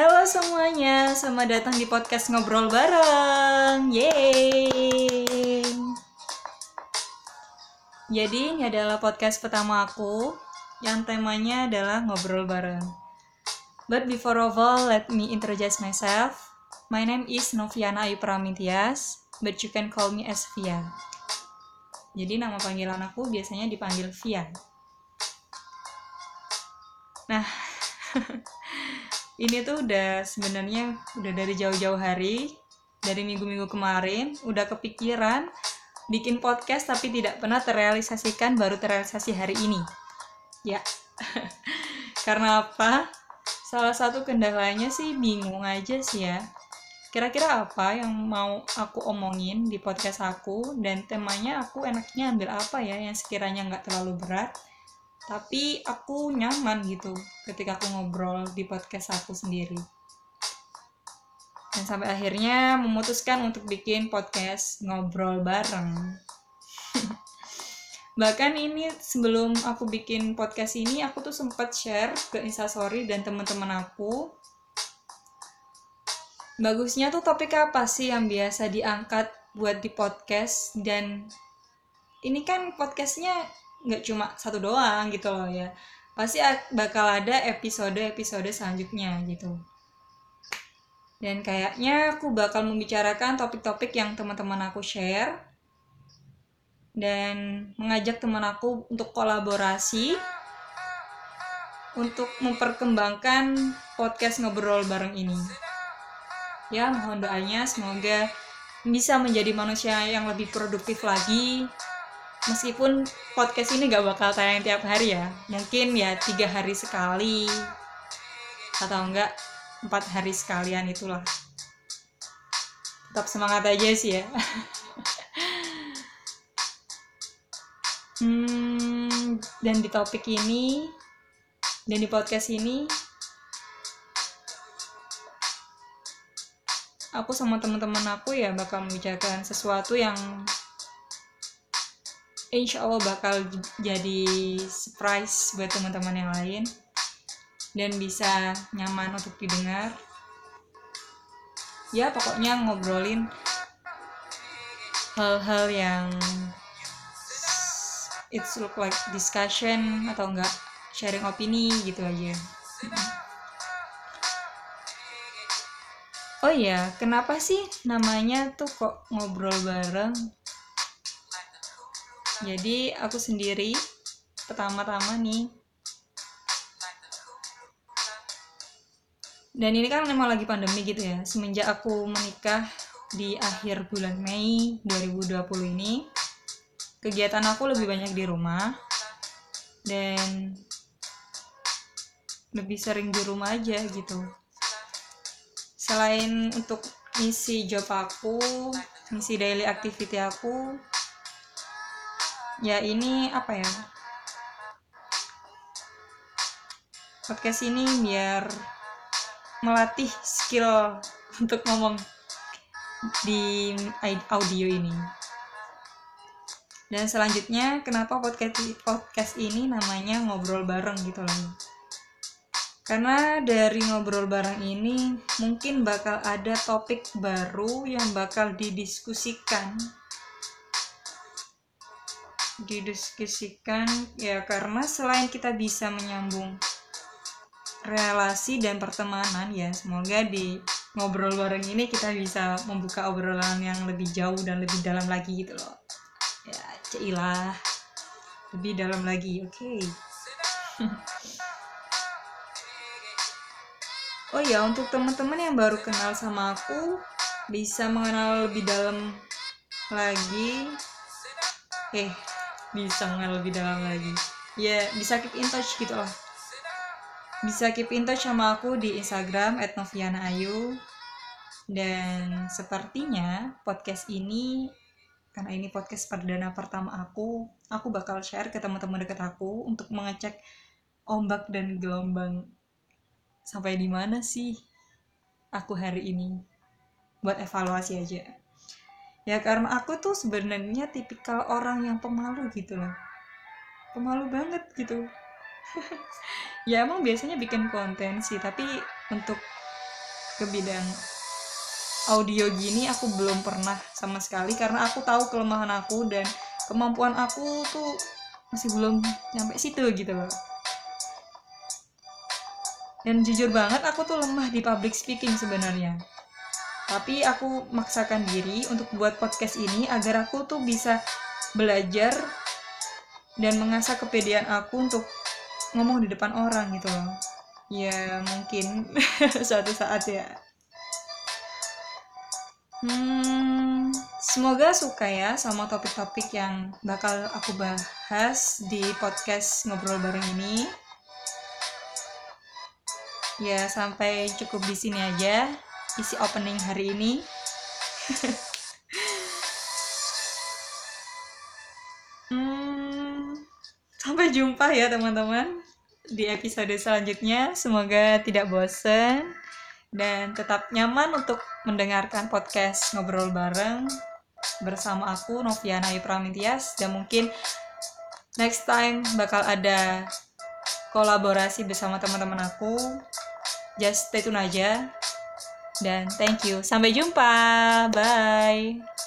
Halo semuanya, selamat datang di podcast Ngobrol Bareng. Yeay. Jadi ini adalah podcast pertama aku yang temanya adalah ngobrol bareng. But before of all, let me introduce myself. My name is Noviana Ayu Pramintias, but you can call me as Vian. Jadi nama panggilan aku biasanya dipanggil Vian. Nah, ini tuh udah sebenarnya udah dari jauh-jauh hari, dari minggu-minggu kemarin, udah kepikiran bikin podcast tapi tidak pernah terrealisasikan baru terrealisasi hari ini. Ya, karena apa? Salah satu kendalanya sih bingung aja sih ya. Kira-kira apa yang mau aku omongin di podcast aku dan temanya aku enaknya ambil apa ya yang sekiranya nggak terlalu berat tapi aku nyaman gitu ketika aku ngobrol di podcast aku sendiri. Dan sampai akhirnya memutuskan untuk bikin podcast ngobrol bareng. Bahkan ini sebelum aku bikin podcast ini aku tuh sempat share ke instastory dan teman-teman aku. Bagusnya tuh topik apa sih yang biasa diangkat buat di podcast? Dan ini kan podcastnya nggak cuma satu doang gitu loh ya. Pasti bakal ada episode-episode selanjutnya gitu. Dan kayaknya aku bakal membicarakan topik-topik yang teman-teman aku share dan mengajak teman aku untuk kolaborasi untuk memperkembangkan podcast ngobrol bareng ini. Ya mohon doanya semoga bisa menjadi manusia yang lebih produktif lagi meskipun podcast ini gak bakal tayang tiap hari ya mungkin ya tiga hari sekali atau enggak empat hari sekalian itulah. Tetap semangat aja sih ya. Hmm, dan di topik ini dan di podcast ini aku sama teman-teman aku ya bakal membicarakan sesuatu yang insya Allah bakal jadi surprise buat teman-teman yang lain dan bisa nyaman untuk didengar. Ya pokoknya ngobrolin hal-hal yang it's look like discussion atau enggak sharing opini gitu aja. Oh iya, kenapa sih namanya tuh kok ngobrol bareng? Jadi aku sendiri pertama-tama nih. Dan ini kan memang lagi pandemi gitu ya. Semenjak aku menikah di akhir bulan Mei 2020 ini, kegiatan aku lebih banyak di rumah dan lebih sering di rumah aja gitu selain untuk misi job aku misi daily activity aku ya ini apa ya? Podcast ini biar melatih skill untuk ngomong di audio ini. Dan selanjutnya kenapa podcast podcast ini namanya ngobrol bareng gitu loh. Karena dari ngobrol bareng ini mungkin bakal ada topik baru yang bakal didiskusikan. Didiskusikan ya karena selain kita bisa menyambung relasi dan pertemanan ya, semoga di ngobrol bareng ini kita bisa membuka obrolan yang lebih jauh dan lebih dalam lagi gitu loh. Ya, cailah. Lebih dalam lagi, oke. Okay. Oh ya, untuk teman-teman yang baru kenal sama aku, bisa mengenal lebih dalam lagi. Eh, bisa mengenal lebih dalam lagi. Ya, bisa keep in touch gitu lah. Bisa keep in touch sama aku di Instagram @novianaayu. Dan sepertinya podcast ini karena ini podcast perdana pertama aku, aku bakal share ke teman-teman dekat aku untuk mengecek ombak dan gelombang sampai di mana sih aku hari ini buat evaluasi aja ya karena aku tuh sebenarnya tipikal orang yang pemalu gitu loh. Pemalu banget gitu. Ya emang biasanya bikin konten sih tapi untuk ke bidang audio gini aku belum pernah sama sekali karena aku tahu kelemahan aku dan kemampuan aku tuh masih belum nyampe situ gitu loh. Dan jujur banget aku tuh lemah di public speaking sebenarnya tapi aku maksakan diri untuk buat podcast ini agar aku tuh bisa belajar dan mengasah kepedean aku untuk ngomong di depan orang gitu loh. Ya mungkin suatu saat ya. Hmm, semoga suka ya sama topik-topik yang bakal aku bahas di podcast ngobrol bareng ini. Ya, sampai cukup di sini aja isi opening hari ini. hmm, sampai jumpa ya teman-teman di episode selanjutnya. Semoga tidak bosen dan tetap nyaman untuk mendengarkan podcast ngobrol bareng bersama aku Noviana Yupramintias dan mungkin next time bakal ada kolaborasi bersama teman-teman aku just stay tune aja dan thank you. Sampai jumpa. Bye